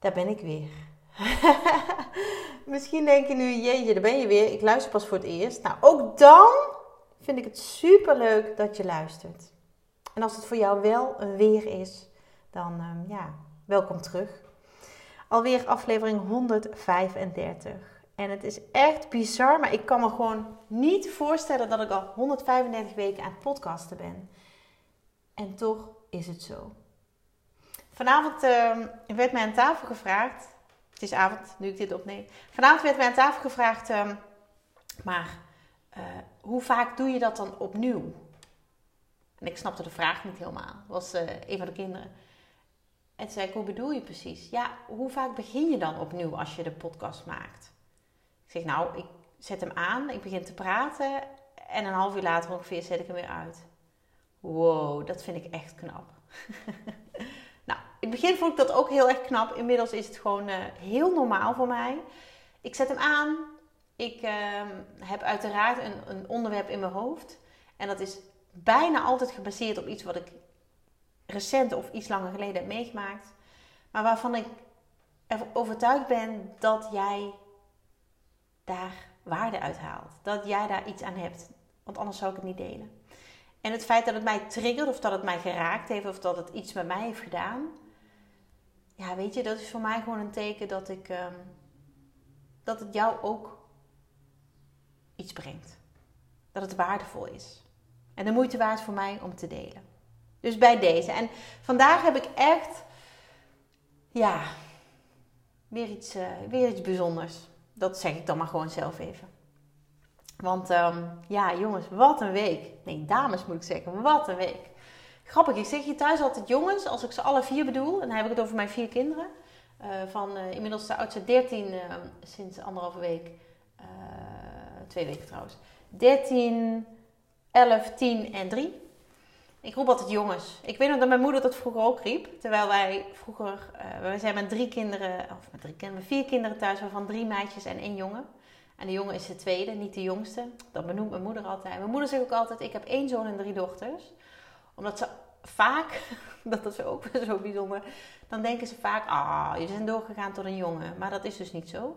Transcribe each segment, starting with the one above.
Daar ben ik weer. Misschien denk je nu, jeetje, daar ben je weer. Ik luister pas voor het eerst. Nou, ook dan vind ik het super leuk dat je luistert. En als het voor jou wel een weer is, dan ehm, ja, welkom terug. Alweer aflevering 135. En het is echt bizar, maar ik kan me gewoon niet voorstellen dat ik al 135 weken aan het podcasten ben. En toch is het zo. Vanavond uh, werd mij aan tafel gevraagd. Het is avond, nu ik dit opneem. Vanavond werd mij aan tafel gevraagd. Uh, maar uh, hoe vaak doe je dat dan opnieuw? En ik snapte de vraag niet helemaal. Was eh, een van de kinderen. En toen zei hoe bedoel je precies? Ja, hoe vaak begin je dan opnieuw als je de podcast maakt? Ik zeg, nou, ik zet hem aan, ik begin te praten. En een half uur later ongeveer zet ik hem weer uit. Wow, dat vind ik echt knap. in het begin vond ik dat ook heel erg knap. Inmiddels is het gewoon uh, heel normaal voor mij. Ik zet hem aan. Ik uh, heb uiteraard een, een, onderwerp in mijn hoofd. En dat is bijna altijd gebaseerd op iets wat ik recent of iets langer geleden heb meegemaakt. Maar waarvan ik overtuigd ben dat jij daar waarde uit haalt. Dat jij daar iets aan hebt. Want anders zou ik het niet delen. En het feit dat het mij triggert, of dat het mij geraakt heeft, of dat het iets met mij heeft gedaan, ja, weet je, dat is voor mij gewoon een teken dat ik um, dat het jou ook iets brengt. Dat het waardevol is. En de moeite waard voor mij om te delen. Dus bij deze. En vandaag heb ik echt, ja, weer iets, uh, weer iets bijzonders. Dat zeg ik dan maar gewoon zelf even. Want um, ja, jongens, wat een week. Nee, dames moet ik zeggen, wat een week. Grappig, ik zeg hier thuis altijd jongens, als ik ze alle vier bedoel. En dan heb ik het over mijn vier kinderen. Uh, van uh, inmiddels de oudste 13 uh, sinds anderhalve week. Eh, twee weken trouwens. 13, 11, 10 en 3. Ik roep altijd jongens. Ik weet nog dat mijn moeder dat vroeger ook riep. Terwijl wij vroeger, wij zijn met drie kinderen, of met, drie kinderen, vier kinderen thuis, waarvan drie meisjes en één jongen. En de jongen is de tweede, niet de jongste. Dat benoemt mijn moeder altijd. Mijn moeder zegt ook altijd, ik heb één zoon en drie dochters omdat ze vaak, dat is ook zo bijzonder, dan denken ze vaak, ah, je bent doorgegaan tot een jongen. Maar dat is dus niet zo.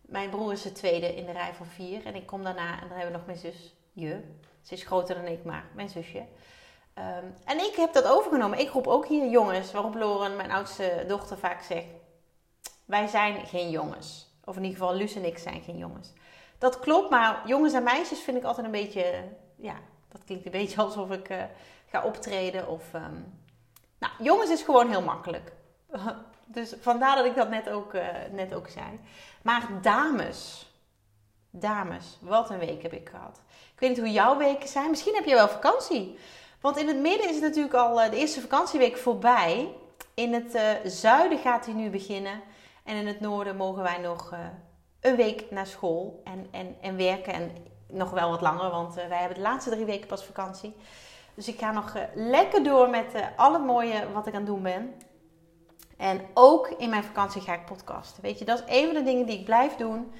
Mijn broer is de tweede in de rij van vier. En ik kom daarna en dan hebben we nog mijn zus, je. Ze is groter dan ik, maar mijn zusje. Um, en ik heb dat overgenomen. Ik roep ook hier jongens. Waarop Loren, mijn oudste dochter, vaak zegt: Wij zijn geen jongens. Of in ieder geval, Luus en ik zijn geen jongens. Dat klopt, maar jongens en meisjes vind ik altijd een beetje. Ja, dat klinkt een beetje alsof ik. Uh, ga optreden. Of, um... Nou, jongens is gewoon heel makkelijk. Dus vandaar dat ik dat net ook, uh, net ook zei. Maar dames, dames, wat een week heb ik gehad. Ik weet niet hoe jouw weken zijn. Misschien heb je wel vakantie. Want in het midden is het natuurlijk al uh, de eerste vakantieweek voorbij. In het uh, zuiden gaat hij nu beginnen. En in het noorden mogen wij nog een week naar school en, en, en werken. En nog wel wat langer, want wij hebben de laatste drie weken pas vakantie. Dus ik ga nog uh, lekker door met uh, al het mooie wat ik aan het doen ben. En ook in mijn vakantie ga ik podcasten. Weet je, dat is een van de dingen die ik blijf doen.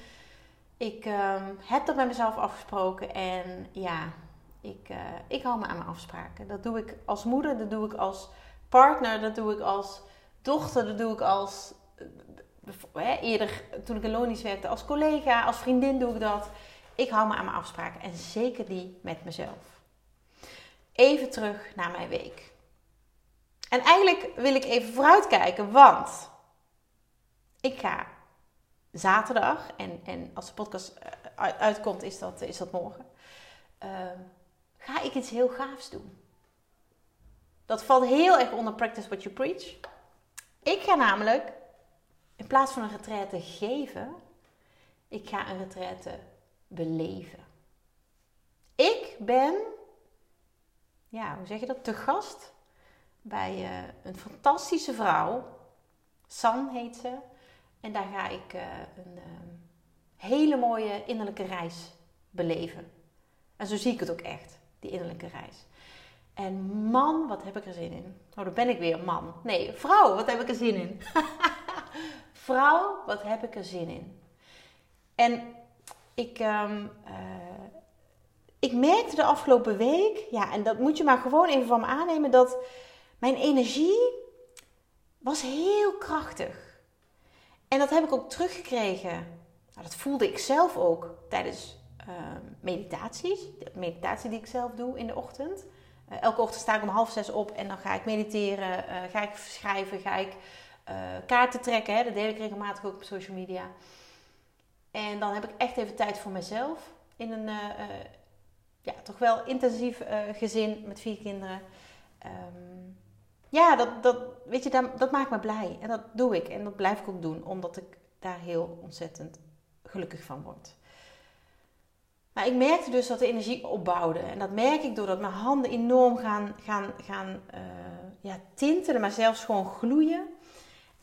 Ik uh, heb dat met mezelf afgesproken. En ja, ik, uh, ik hou me aan mijn afspraken. Dat doe ik als moeder, dat doe ik als partner, dat doe ik als dochter, dat doe ik als... eerder, toen ik in Lonisch werkte, als collega, als vriendin doe ik dat. Ik hou me aan mijn afspraken. En zeker die met mezelf even terug naar mijn week. En eigenlijk wil ik even vooruitkijken, want ik ga zaterdag, en, en als de podcast eh, uitkomt, is dat, is dat morgen, uh, ga ik iets heel gaafs doen. Dat valt heel erg onder Practice What You Preach. Ik ga namelijk, in plaats van een retraite geven, ik ga een retraite beleven. Ik ben ja, hoe zeg je dat, te gast bij uh, een fantastische vrouw. San heet ze. En daar ga ik eh, een ehm, hele mooie innerlijke reis beleven. En zo zie ik het ook echt, die innerlijke reis. En man, wat heb ik er zin in. Oh, dan ben ik weer man. Nee, vrouw, wat heb ik er zin in. vrouw, wat heb ik er zin in. En ik, ehm, eh, ik merkte de afgelopen week, ja, en dat moet je maar gewoon even van me aannemen, dat mijn energie was heel krachtig. En dat heb ik ook teruggekregen. Nou, dat voelde ik zelf ook tijdens uh, meditaties. De meditatie die ik zelf doe in de ochtend. Uh, elke ochtend sta ik om half zes op en dan ga ik mediteren, uh, ga ik schrijven, ga ik kaarten trekken. Hè? Dat deel ik regelmatig ook op social media. En dan heb ik echt even tijd voor mezelf. In een ja, toch wel intensief gezin met vier kinderen. Um, ja, dat, dat, weet je, dat, dat maakt me blij. En dat doe ik. En dat blijf ik ook doen, omdat ik daar heel ontzettend gelukkig van word. Maar ik merkte dus dat de energie opbouwde. En dat merk ik doordat mijn handen enorm gaan, gaan, gaan uh, ja, tintelen, maar zelfs gewoon gloeien.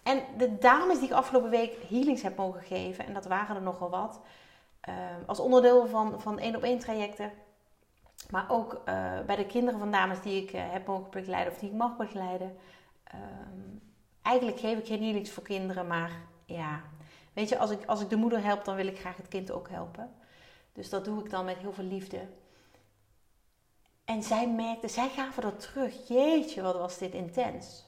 En de dames die ik afgelopen week healings heb mogen geven, en dat waren er nogal wat, uh, als onderdeel van, van één op één trajecten, maar ook uh, bij de kinderen van dames die ik uh, heb mogen begeleiden of die ik mag begeleiden. Um, eigenlijk geef ik geen healings voor kinderen, maar ja, weet je, als ik, als ik de moeder help, dan wil ik graag het kind ook helpen. Dus dat doe ik dan met heel veel liefde. En zij merkte, zij gaven dat terug. Jeetje, wat was dit intens.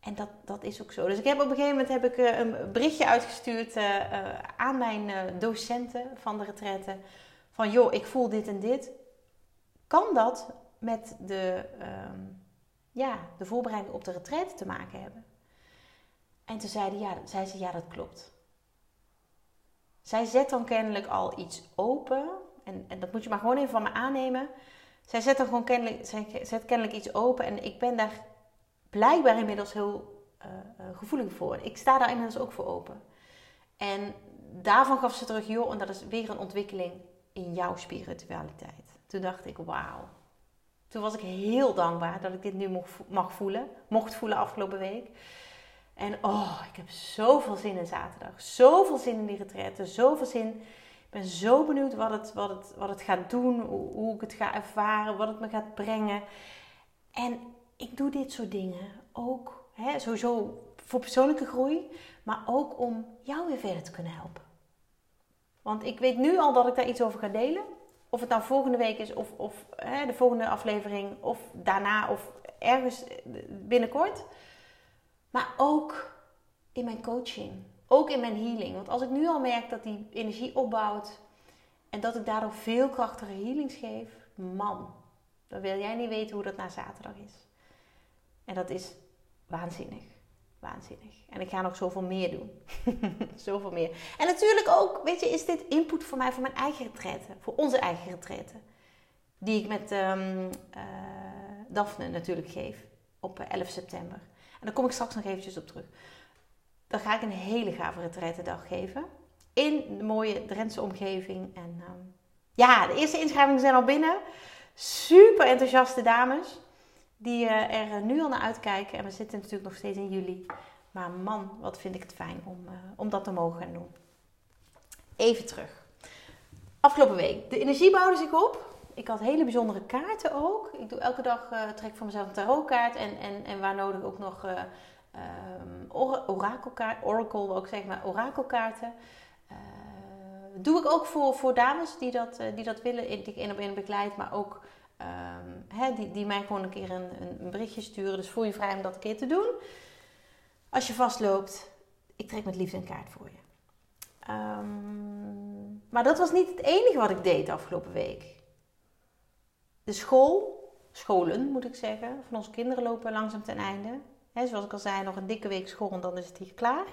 En dat, dat is ook zo. Dus ik heb op een gegeven moment heb ik, uh, een berichtje uitgestuurd aan mijn docenten van de retraite. Van joh, ik voel dit en dit kan dat met de, um, ja, de voorbereiding op de retraite te maken hebben? En toen zeiden, ja, zei ze, ja, dat klopt. Zij zet dan kennelijk al iets open. En, en dat moet je maar gewoon even van me aannemen. Zij zet dan gewoon kennelijk, zij zet kennelijk iets open. En ik ben daar blijkbaar inmiddels heel uh, gevoelig voor. Ik sta daar inmiddels ook voor open. En daarvan gaf ze terug, joh, en dat is weer een ontwikkeling in jouw spiritualiteit. Toen dacht ik, wauw. Toen was ik heel dankbaar dat ik dit nu mag voelen, mocht voelen afgelopen week. En oh, ik heb zoveel zin in zaterdag. Zoveel zin in die retraite. Zoveel zin. Ik ben zo benieuwd wat het, wat het, wat het gaat doen. Hoe, ik het ga ervaren. Wat het me gaat brengen. En ik doe dit soort dingen ook hè, sowieso voor persoonlijke groei. Maar ook om jou weer verder te kunnen helpen. Want ik weet nu al dat ik daar iets over ga delen. Of het nou volgende week is, of, of hè, de volgende aflevering, of daarna, of ergens binnenkort. Maar ook in mijn coaching. Ook in mijn healing. Want als ik nu al merk dat die energie opbouwt en dat ik daardoor veel krachtige healings geef, man, dan wil jij niet weten hoe dat na zaterdag is. En dat is waanzinnig. Waanzinnig. En ik ga nog zoveel meer doen. zoveel meer. En natuurlijk ook, weet je, is dit input voor mij voor mijn eigen retraite. Voor onze eigen retraite. Die ik met um, Daphne natuurlijk geef op 11 eh, september. En daar kom ik straks nog eventjes op terug. Dan ga ik een hele gave retraite dag geven. In de mooie Drentse omgeving. En um, ja, de eerste inschrijvingen zijn al binnen. Super enthousiaste dames die uh, er nu al naar uitkijken. En we zitten natuurlijk nog steeds in juli. Maar man, wat vind ik het fijn om, uh, om dat te mogen gaan doen. Even terug. Afgelopen week. De energie bouwde zich op. Ik had hele bijzondere kaarten ook. Ik doe elke dag, trek voor mezelf een tarotkaart. En, en, en waar nodig ook nog uh, um, orakelkaart, oracle ik zeggen, maar orakelkaarten. doe ik ook voor, voor dames die dat, die dat willen, die ik één op één begeleid. Maar ook hè, die, mij gewoon een keer een, een, berichtje sturen. Dus voel je vrij om dat een keer te doen. Als je vastloopt, ik trek met liefde een kaart voor je. Um, maar dat was niet het enige wat ik deed de afgelopen week. De school, scholen moet ik zeggen, van onze kinderen lopen langzaam ten einde. Zoals ik al zei, nog een dikke week school en dan is het hier klaar.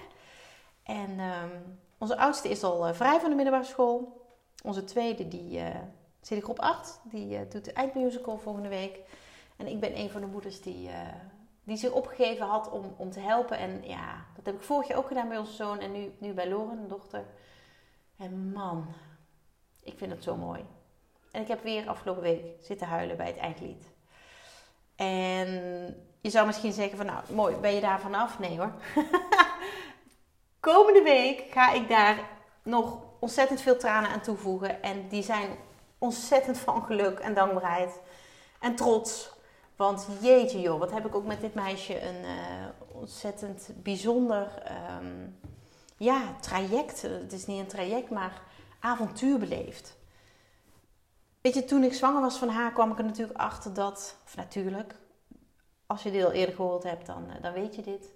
En um, onze oudste is al uh, vrij van de middelbare school. Onze tweede die uh, zit in groep 8. Die uh, doet de eindmusical volgende week. En ik ben een van de moeders die, uh, die zich opgegeven had om, om te helpen. En ja, dat heb ik vorig jaar ook gedaan bij onze zoon. En nu, nu bij Loren, een dochter. En man, ik vind het zo mooi. En ik heb weer afgelopen week zitten huilen bij het eindlied. En je zou misschien zeggen van nou, mooi, ben je daar vanaf? Nee hoor. Komende week ga ik daar nog ontzettend veel tranen aan toevoegen. En die zijn ontzettend van geluk en dankbaarheid en trots. Want jeetje joh, wat heb ik ook met dit meisje een uh, ontzettend bijzonder ehm, ja, traject. Het is niet een traject, maar avontuur beleefd. Weet je, toen ik zwanger was van haar kwam ik er natuurlijk achter dat, of natuurlijk, als je dit al eerder gehoord hebt, dan, eh, dan weet je dit.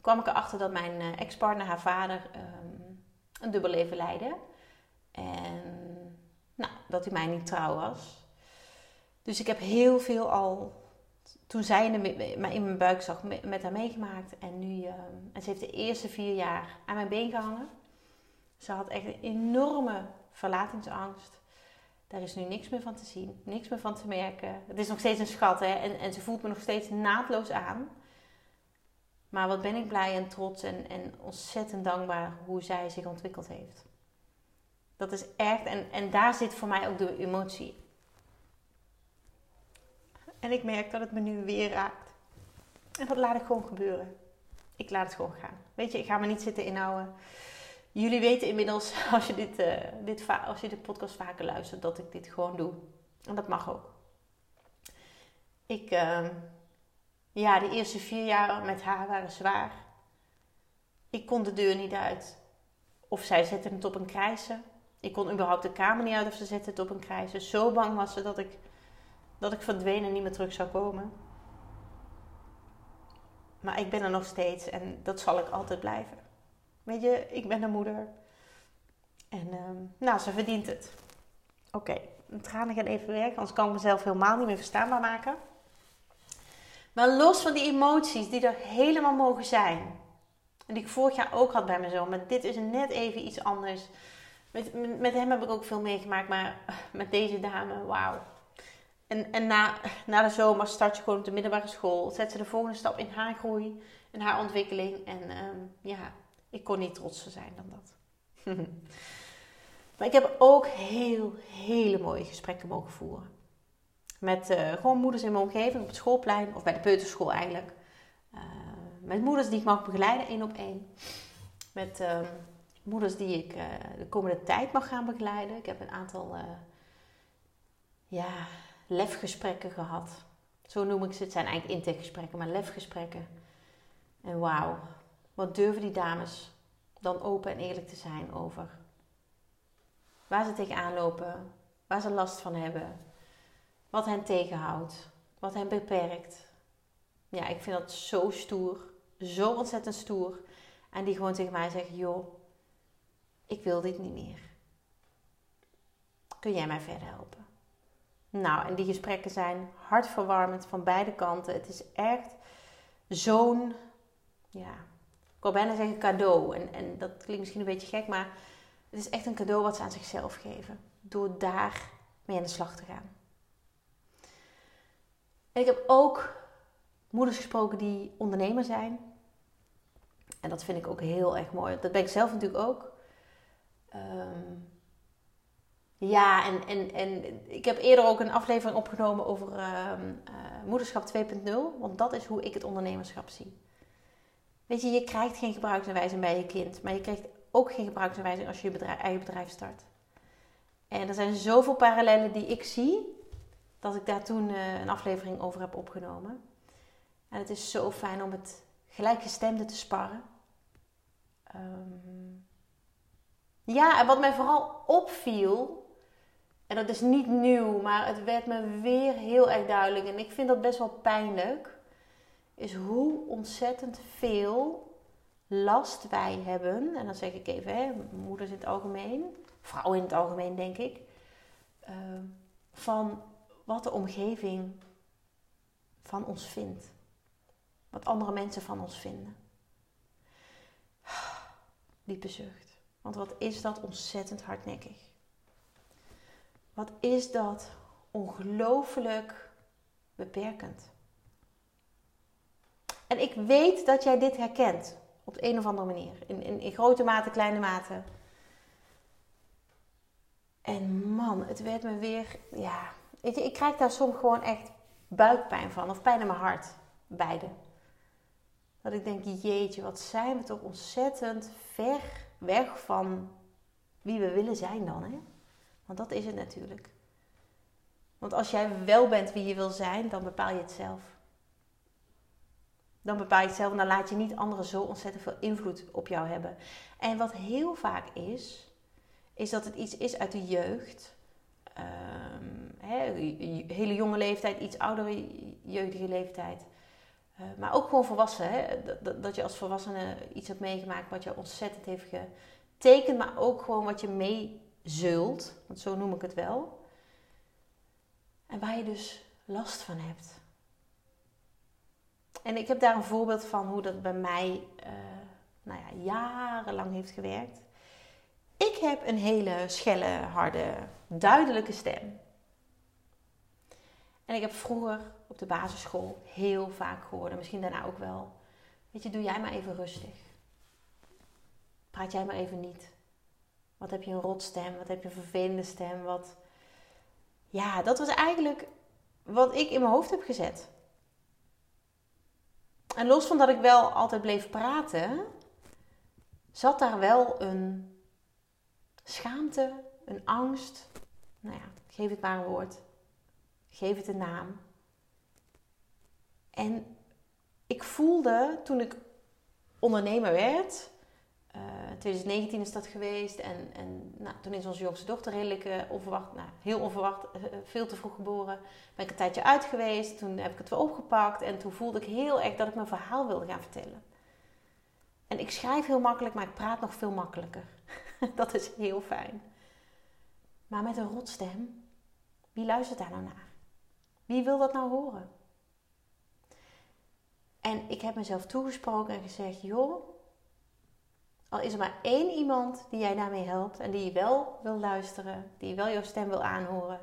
Kwam ik erachter dat mijn uh, ex-partner, haar vader, um, een dubbel leven leidde. En nou, dat hij mij niet trouw was. Dus ik heb heel veel al, toen zij de, in mijn buik zag, met haar meegemaakt. En nu, uh, en ze heeft de eerste vier jaar aan mijn been gehangen. Ze had echt een enorme verlatingsangst. Daar is nu niks meer van te zien, niks meer van te merken. Het is nog steeds een schat hè? En, en ze voelt me nog steeds naadloos aan. Maar wat ben ik blij en trots en, en ontzettend dankbaar hoe zij zich ontwikkeld heeft. Dat is echt, en, en daar zit voor mij ook de emotie. En ik merk dat het me nu weer raakt. En dat laat ik gewoon gebeuren. Ik laat het gewoon gaan. Weet je, ik ga me niet zitten inhouden. Jullie weten inmiddels, als je, dit, uh, dit, als je de podcast vaker luistert, dat ik dit gewoon doe. En dat mag ook. Ik, uh, ja, de eerste vier jaar met haar waren zwaar. Ik kon de deur niet uit. Of zij zette het op een krijsen. Ik kon überhaupt de kamer niet uit of ze zette het op een krijsen. Zo bang was ze dat ik, dat ik verdween en niet meer terug zou komen. Maar ik ben er nog steeds en dat zal ik altijd blijven. Weet je, ik ben een moeder. En uh, nou, ze verdient het. Oké, okay, tranen gaan even weg, anders kan ik mezelf helemaal niet meer verstaanbaar maken. Maar los van die emoties die er helemaal mogen zijn. En die ik vorig jaar ook had bij mijn zoon. Maar dit is net even iets anders. Met, met hem heb ik ook veel meegemaakt. Maar met deze dame, wauw. En, en na, na de zomer start je gewoon op de middelbare school. Zet ze de volgende stap in haar groei. In haar ontwikkeling. En um, ja, ik kon niet trotser zijn dan dat. maar ik heb ook heel, hele mooie gesprekken mogen voeren. Met uh, gewoon moeders in mijn omgeving op het schoolplein, of bij de peuterschool eigenlijk. Uh, met moeders die ik mag begeleiden, één op één. Met uh, moeders die ik eh, de komende tijd mag gaan begeleiden. Ik heb een aantal ja, lefgesprekken gehad. Zo noem ik ze. Het zijn eigenlijk intakegesprekken, maar lefgesprekken. En wauw, wat durven die dames dan open en eerlijk te zijn over waar ze tegenaan lopen, waar ze last van hebben, wat hen tegenhoudt, wat hen beperkt. Ja, ik vind dat zo stoer, zo ontzettend stoer. En die gewoon tegen mij zeggen: joh, ik wil dit niet meer. Kun jij mij verder helpen? Nou, en die gesprekken zijn hartverwarmend van beide kanten. Het is echt zo'n, ja, ik wil bijna zeggen cadeau. En, en dat klinkt misschien een beetje gek, maar het is echt een cadeau wat ze aan zichzelf geven. Door daar mee aan de slag te gaan. En ik heb ook moeders gesproken die ondernemer zijn. En dat vind ik ook heel erg mooi. Dat ben ik zelf natuurlijk ook. Um, ja, en, en, en ik heb eerder ook een aflevering opgenomen over uh, uh, moederschap 2.0. Want dat is hoe ik het ondernemerschap zie. Weet je, je krijgt geen gebruiksaanwijzing bij je kind. Maar je krijgt ook geen gebruiksaanwijzing als je je bedrijf, start. En er zijn zoveel parallellen die ik zie dat ik daar toen uh, een aflevering over heb opgenomen. En het is zo fijn om het gelijkgestemde te sparren. Um, ja, en wat mij vooral opviel, en dat is niet nieuw, maar het werd me weer heel erg duidelijk. En ik vind dat best wel pijnlijk. Is hoe ontzettend veel last wij hebben. En dan zeg ik even, hè, moeders in het algemeen, vrouwen in het algemeen denk ik. Uh, van wat de omgeving van ons vindt. Wat andere mensen van ons vinden. Diepe zucht. Want wat is dat ontzettend hardnekkig. Wat is dat ongelooflijk beperkend. En ik weet dat jij dit herkent. Op de een of andere manier. In, in, in grote mate, kleine mate. En man, het werd me weer, ja, Weet je, ik krijg daar soms gewoon echt buikpijn van of pijn in mijn hart. beide. Dat ik denk, jeetje, wat zijn we toch ontzettend ver weg van wie we willen zijn dan, hè? Want dat is het natuurlijk. Want als jij wel bent wie je wil zijn, dan bepaal je het zelf. Dan bepaal je het zelf en dan laat je niet anderen zo ontzettend veel invloed op jou hebben. En wat heel vaak is, is dat het iets is uit de jeugd. Um, hele jonge leeftijd, iets oudere jeugdige leeftijd. Uh, maar ook gewoon volwassen. Hè? Dat, je als volwassene iets hebt meegemaakt wat je ontzettend heeft getekend. Maar ook gewoon wat je meezult. Want zo noem ik het wel. En waar je dus last van hebt. En ik heb daar een voorbeeld van hoe dat bij mij uh, nou ja, jarenlang heeft gewerkt. Ik heb een hele schelle, harde, duidelijke stem. En ik heb vroeger op de basisschool heel vaak gehoord, misschien daarna ook wel. Weet je, doe jij maar even rustig. Praat jij maar even niet. Wat heb je een rotstem? Wat heb je een vervelende stem? Wat... Ja, dat was eigenlijk wat ik in mijn hoofd heb gezet. En los van dat ik wel altijd bleef praten, zat daar wel een schaamte, een angst. Nou ja, geef het maar een woord. Geef het een naam. En ik voelde toen ik ondernemer werd, uh, eh, 2019 is dat geweest, en, en nou, toen is onze jongste dochter redelijk uh, onverwacht, nou, heel onverwacht, uh, veel te vroeg geboren. Ben ik een tijdje uit geweest, toen heb ik het weer opgepakt en toen voelde ik heel erg dat ik mijn verhaal wilde gaan vertellen. En ik schrijf heel makkelijk, maar ik praat nog veel makkelijker. dat is heel fijn. Maar met een rotstem, wie luistert daar nou naar? Wie wil dat nou horen? En ik heb mezelf toegesproken en gezegd: joh, al is er maar één iemand die jij daarmee helpt en die je wel wil luisteren, die wel jouw stem wil aanhoren,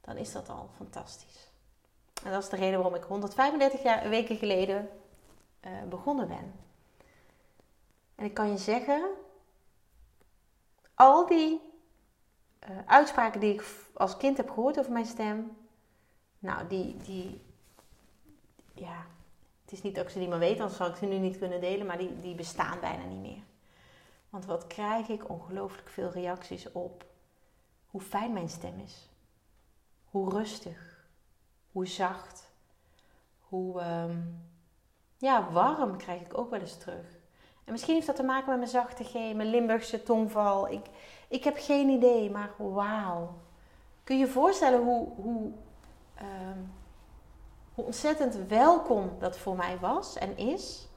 dan is dat al fantastisch. En dat is de reden waarom ik 135 jaar, weken geleden uh, begonnen ben. En ik kan je zeggen, al die uh, uitspraken die ik als kind heb gehoord over mijn stem, nou, die, die, ja, het is niet dat ik ze niet meer weet, dan zou ik ze nu niet kunnen delen, maar die, die bestaan bijna niet meer. Want wat krijg ik ongelooflijk veel reacties op hoe fijn mijn stem is. Hoe rustig, hoe zacht, hoe um, ja, warm krijg ik ook wel eens terug. En misschien heeft dat te maken met mijn zachte G, mijn Limburgse tongval. Ik, ik heb geen idee, maar wauw. Kun je je voorstellen hoe, hoe, ehm, hoe ontzettend welkom dat voor mij was en is?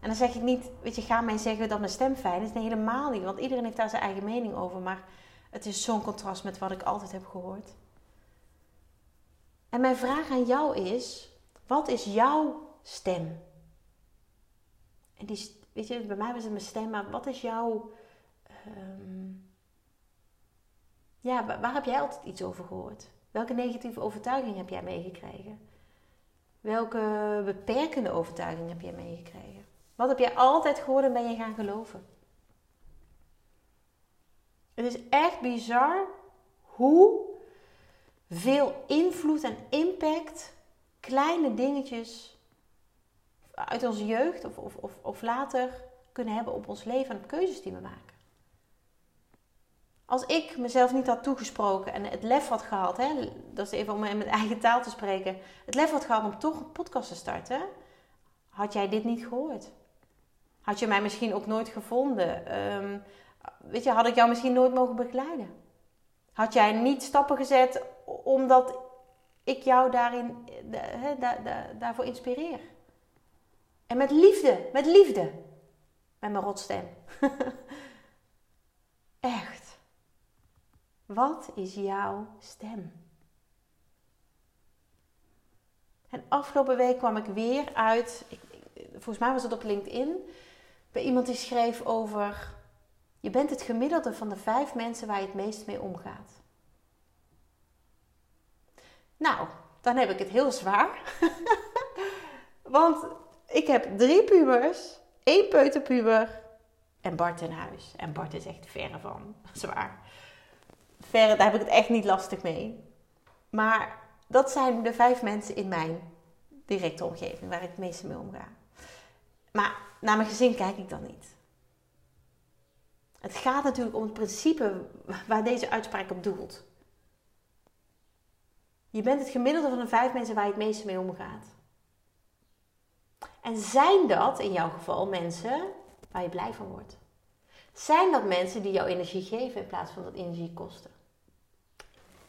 En dan zeg ik niet, weet je, ga mij zeggen dat mijn stem fijn is. Nee, helemaal niet, want iedereen heeft daar zijn eigen mening over. Maar het is zo'n contrast met wat ik altijd heb gehoord. En mijn vraag aan jou is: wat is jouw stem? En die, weet je, bij mij was het mijn stem, maar wat is jouw. Ehm, ja, waar heb jij altijd iets over gehoord? Welke negatieve overtuiging heb jij meegekregen? Welke beperkende overtuiging heb jij meegekregen? Wat heb jij altijd gehoord en ben je gaan geloven? Het is echt bizar hoe veel invloed en impact kleine dingetjes uit onze jeugd of, of, of, of later kunnen hebben op ons leven en op keuzes die we maken. Als ik mezelf niet had toegesproken en het lef had gehad, hè, dat is even om in mijn eigen taal te spreken, het lef had gehad om toch een podcast te starten, had jij dit niet gehoord. Had je mij misschien ook nooit gevonden. Ehm, weet je, had ik jou misschien nooit mogen begeleiden. Had jij niet stappen gezet omdat ik jou daarin, daarvoor inspireer. En met liefde, met liefde. Met mijn rotstem. Echt. Wat is jouw stem? En afgelopen week kwam ik weer uit, ik, volgens mij was het op LinkedIn, bij iemand die schreef over: Je bent het gemiddelde van de vijf mensen waar je het meest mee omgaat. Nou, dan heb ik het heel zwaar. Want ik heb drie pubers, één peuterpuber en Bart in huis. En Bart is echt verre van zwaar. Verre, daar heb ik het echt niet lastig mee. Maar dat zijn de vijf mensen in mijn directe omgeving waar ik het meeste mee omga. Maar naar mijn gezin kijk ik dan niet. Het gaat natuurlijk om het principe waar deze uitspraak op doelt. Je bent het gemiddelde van de vijf mensen waar je het meeste mee omgaat. En zijn dat in jouw geval mensen waar je blij van wordt? Zijn dat mensen die jou energie geven in plaats van dat energie kosten?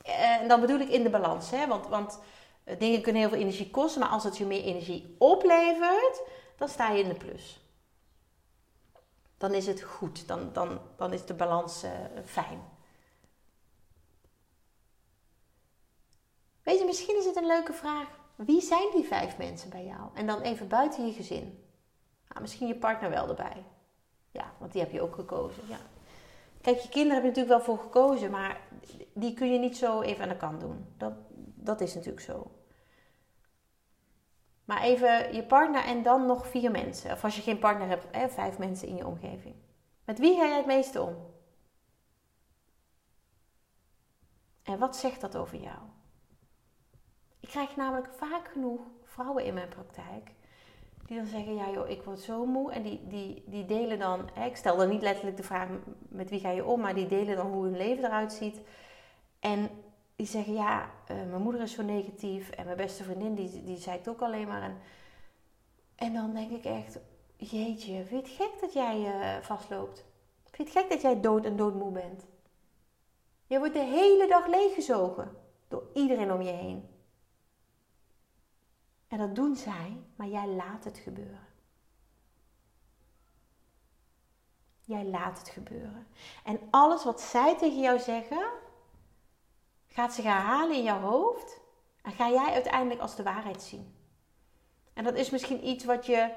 En dan bedoel ik in de balans, hè? Want, want eh, dingen kunnen heel veel energie kosten, maar als het je meer energie oplevert, dan sta je in de plus. Dan is het goed, dan, dan, dan is de balans uh, fijn. Weet je, misschien is het een leuke vraag. Wie zijn die vijf mensen bij jou? En dan even buiten je gezin. Nou, misschien je partner wel erbij. Ja, want die heb je ook gekozen. Ja. Kijk, je kinderen hebben natuurlijk wel voor gekozen, maar die kun je niet zo even aan de kant doen. Dat, dat is natuurlijk zo. Maar even je partner en dan nog vier mensen. Of als je geen partner hebt, hè, vijf mensen in je omgeving. Met wie ga je het meeste om? En wat zegt dat over jou? Ik krijg namelijk vaak genoeg vrouwen in mijn praktijk die dan zeggen: Ja, joh, ik word zo moe. En die, die, die delen dan, hè, ik stel dan niet letterlijk de vraag met wie ga je om, maar die delen dan hoe hun leven eruit ziet. En die zeggen: Ja, uh, mijn moeder is zo negatief en mijn beste vriendin die, die zei het ook alleen maar. En, en dan denk ik echt: Jeetje, vind je het gek dat jij uh, vastloopt? Vind je het gek dat jij dood en doodmoe bent? Je wordt de hele dag leeggezogen door iedereen om je heen. En dat doen zij, maar jij laat het gebeuren. Jij laat het gebeuren. En alles wat zij tegen jou zeggen, gaat zich herhalen in jouw hoofd. En ga jij uiteindelijk als de waarheid zien. En dat is misschien iets wat je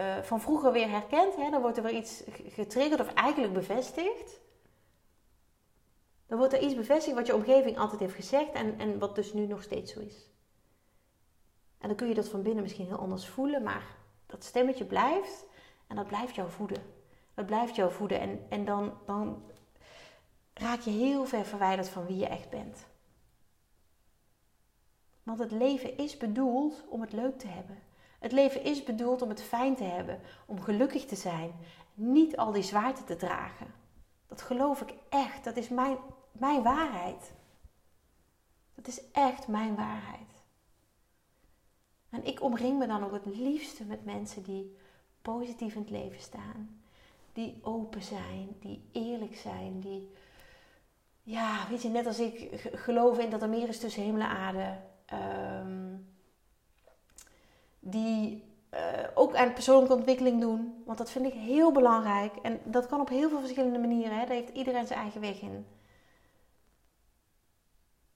uh, van vroeger weer herkent. Hè? Dan wordt er weer iets getriggerd of eigenlijk bevestigd. Dan wordt er iets bevestigd wat je omgeving altijd heeft gezegd en, en wat dus nu nog steeds zo is. En dan kun je dat van binnen misschien heel anders voelen, maar dat stemmetje blijft en dat blijft jou voeden. Dat blijft jou voeden en, en dan, dan raak je heel ver verwijderd van wie je echt bent. Want het leven is bedoeld om het leuk te hebben. Het leven is bedoeld om het fijn te hebben, om gelukkig te zijn, niet al die zwaarte te dragen. Dat geloof ik echt, dat is mijn, mijn waarheid. Dat is echt mijn waarheid. En ik omring me dan ook het liefste met mensen die positief in het leven staan. Die open zijn, die eerlijk zijn, die, ja, weet je, net als ik geloof in dat er meer is tussen hemel en aarde. Ehm, die uh, ook aan persoonlijke ontwikkeling doen, want dat vind ik heel belangrijk. En dat kan op heel veel verschillende manieren, hè? daar heeft iedereen zijn eigen weg in.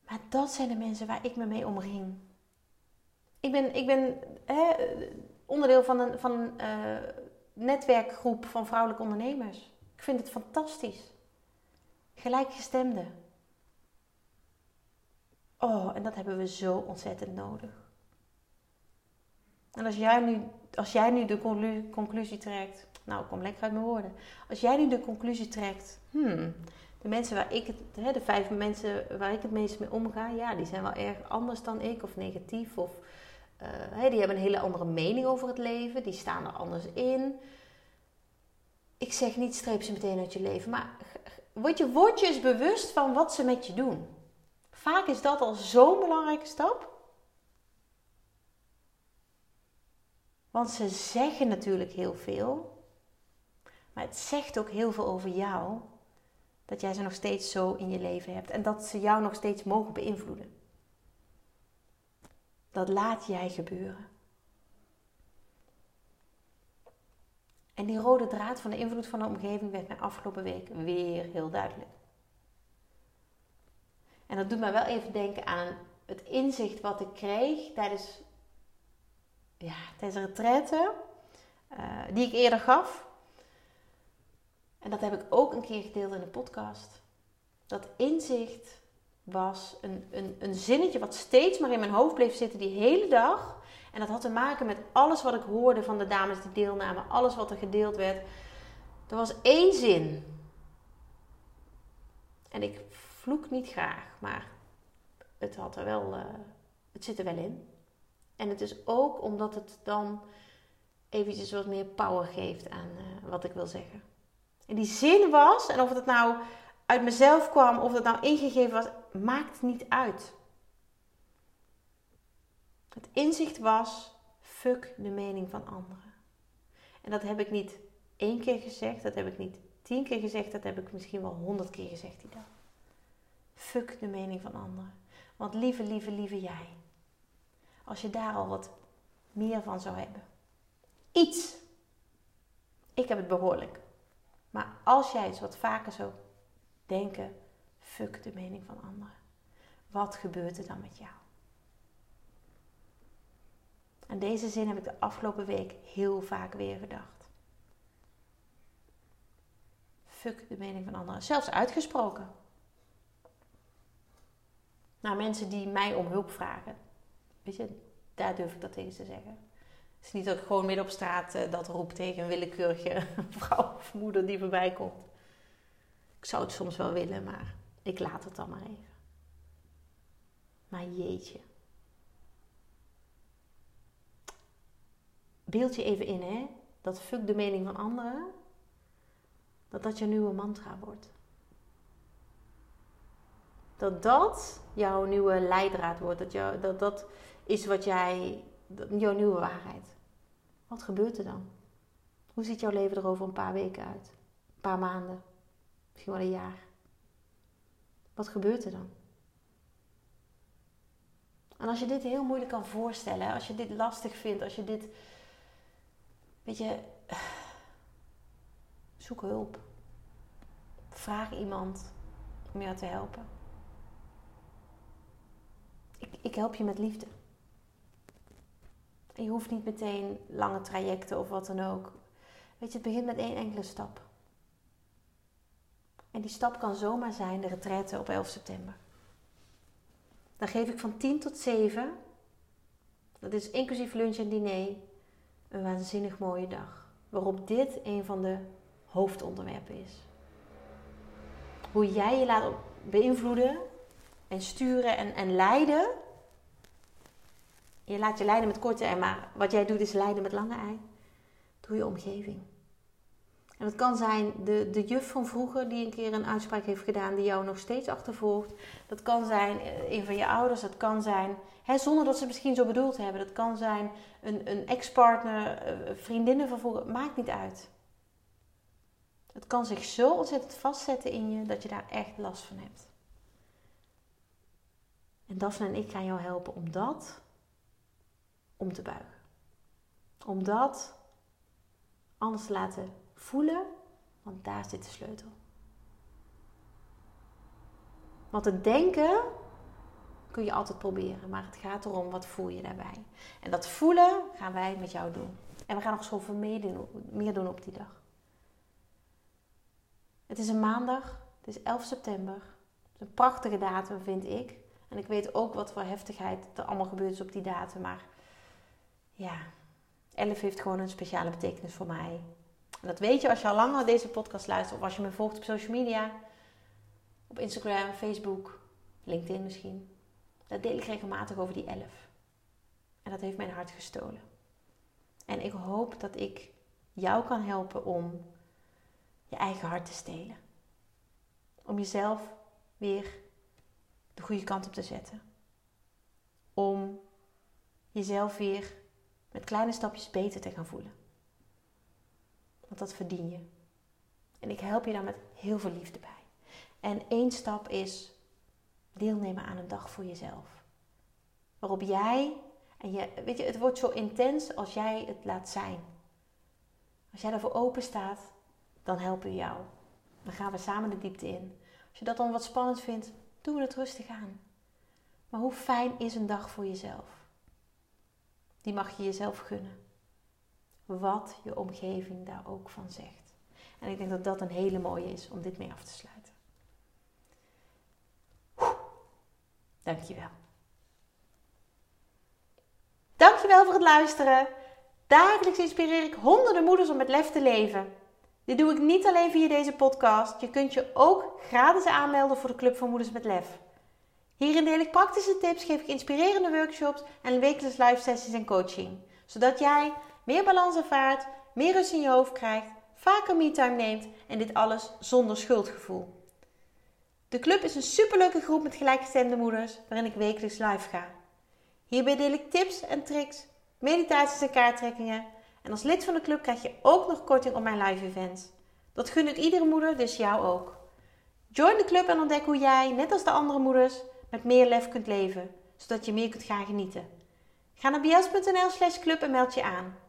Maar dat zijn de mensen waar ik me mee omring. Ik ben, ik ben hè, onderdeel van een, van een uh, netwerkgroep van vrouwelijke ondernemers. Ik vind het fantastisch. Gelijkgestemde. Oh, en dat hebben we zo ontzettend nodig. En als jij nu, als jij nu de conclusie trekt, nou kom lekker uit mijn woorden. Als jij nu de conclusie trekt, hmm, de mensen waar ik het, de vijf mensen waar ik het meest mee omga, ja, die zijn wel erg anders dan ik of negatief of uh, die hebben een hele andere mening over het leven, die staan er anders in. Ik zeg niet streep ze meteen uit je leven, maar word je, word je eens bewust van wat ze met je doen. Vaak is dat al zo'n belangrijke stap. Want ze zeggen natuurlijk heel veel, maar het zegt ook heel veel over jou dat jij ze nog steeds zo in je leven hebt en dat ze jou nog steeds mogen beïnvloeden. Dat laat jij gebeuren. En die rode draad van de invloed van de omgeving werd mij afgelopen week weer heel duidelijk. En dat doet mij wel even denken aan het inzicht wat ik kreeg tijdens, ja, tijdens de retraite, uh, die ik eerder gaf. En dat heb ik ook een keer gedeeld in de podcast. Dat inzicht was een, een, een zinnetje wat steeds maar in mijn hoofd bleef zitten die hele dag. En dat had te maken met alles wat ik hoorde van de dames die deelnamen, alles wat er gedeeld werd. Er was één zin. En ik vloek niet graag, maar het, had er wel, uh, het zit er wel in. En het is ook omdat het dan eventjes wat meer power geeft aan uh, wat ik wil zeggen. En die zin was, en of het nou uit mezelf kwam, of het nou ingegeven was, maakt niet uit. Het inzicht was, fuck de mening van anderen. En dat heb ik niet één keer gezegd, dat heb ik niet tien keer gezegd, dat heb ik misschien wel honderd keer gezegd die dag. Fuck de mening van anderen. Want lieve, lieve, lieve jij. Als je daar al wat meer van zou hebben. Iets. Ik heb het behoorlijk. Maar als jij eens wat vaker zou denken, fuck de mening van anderen. Wat gebeurt er dan met jou? En deze zin heb ik de afgelopen week heel vaak weer gedacht. Fuck de mening van anderen. Zelfs uitgesproken. Naar mensen die mij om hulp vragen. Weet je, daar durf ik dat tegen te zeggen. Het is niet dat ik gewoon midden op straat uh, dat roep tegen een willekeurige vrouw of moeder die voorbij komt. Ik zou het soms wel willen, maar ik laat het dan maar even. Maar jeetje. Beeld je even in, hè? Dat fuck de mening van anderen. Dat dat je nieuwe mantra wordt. Dat dat jouw nieuwe leidraad wordt. Dat, jou, dat dat is wat jij, jouw nieuwe waarheid. Wat gebeurt er dan? Hoe ziet jouw leven er over een paar weken uit? Een paar maanden? Misschien wel een jaar? Wat gebeurt er dan? En als je dit heel moeilijk kan voorstellen, als je dit lastig vindt, als je dit. Weet je. Zoek hulp. Vraag iemand om jou te helpen. Ik, ik help je met liefde. Je hoeft niet meteen lange trajecten of wat dan ook. Weet je, het begint met één enkele stap. En die stap kan zomaar zijn de retraite op 11 september. Dan geef ik van 10 tot 7, dat is inclusief lunch en diner, een waanzinnig mooie dag. Waarop dit een van de hoofdonderwerpen is. Hoe jij je laat beïnvloeden en sturen en, en leiden je laat je leiden met korte ei, maar wat jij doet is leiden met lange ei. Doe je omgeving. En dat kan zijn de, de juf van vroeger die een keer een uitspraak heeft gedaan die jou nog steeds achtervolgt. Dat kan zijn eh, een van je ouders. Dat kan zijn, hè, zonder dat ze het misschien zo bedoeld hebben. Dat kan zijn een, een ex-partner, eh, vriendinnen van vroeger. Maakt niet uit. Het kan zich zo ontzettend vastzetten in je dat je daar echt last van hebt. En Daphne en ik gaan jou helpen om dat om te buigen. Om dat anders te laten voelen, want daar zit de sleutel. Want het denken kun je altijd proberen, maar het gaat erom wat voel je daarbij. En dat voelen gaan wij met jou doen. En we gaan nog zoveel meer doen, meer doen op die dag. Het is een maandag, het is 11 september. Het is een prachtige datum, vind ik. En ik weet ook wat voor heftigheid er allemaal gebeurd is op die datum, maar ja, 11 heeft gewoon een speciale betekenis voor mij. En dat weet je als je al langer deze podcast luistert of als je me volgt op social media. Op Instagram, Facebook, LinkedIn misschien. Daar deel ik regelmatig over die 11. En dat heeft mijn hart gestolen. En ik hoop dat ik jou kan helpen om je eigen hart te stelen. Om jezelf weer de goede kant op te zetten. Om jezelf weer met kleine stapjes beter te gaan voelen. Want dat verdien je. En ik help je daar met heel veel liefde bij. En één stap is deelnemen aan een dag voor jezelf. Waarop jij, en je, weet je, het wordt zo intens als jij het laat zijn. Als jij daarvoor open staat, dan helpen we jou. Dan gaan we samen de diepte in. Als je dat dan wat spannend vindt, doen we het rustig aan. Maar hoe fijn is een dag voor jezelf? Die mag je jezelf gunnen. Wat je omgeving daar ook van zegt. En ik denk dat dat een hele mooie is om dit mee af te sluiten. Dankjewel. Dankjewel voor het luisteren. Dagelijks inspireer ik honderden moeders om met lef te leven. Dit doe ik niet alleen via deze podcast. Je kunt je ook gratis aanmelden voor de Club van Moeders met Lef. Hierin deel ik praktische tips, geef ik inspirerende workshops en wekelijks live sessies en coaching. Zodat jij meer balans ervaart, meer rust in je hoofd krijgt, vaker me-time neemt en dit alles zonder schuldgevoel. De club is een superleuke groep met gelijkgestemde moeders waarin ik wekelijks live ga. Hierbij deel ik tips en tricks, meditaties en kaarttrekkingen. En als lid van de club krijg je ook nog korting op mijn live events. Dat gun ik iedere moeder, dus jou ook. Join de club en ontdek hoe jij, net als de andere moeders, met meer lef kunt leven, zodat je meer kunt gaan genieten. Ga naar bias.nl slash club en meld je aan.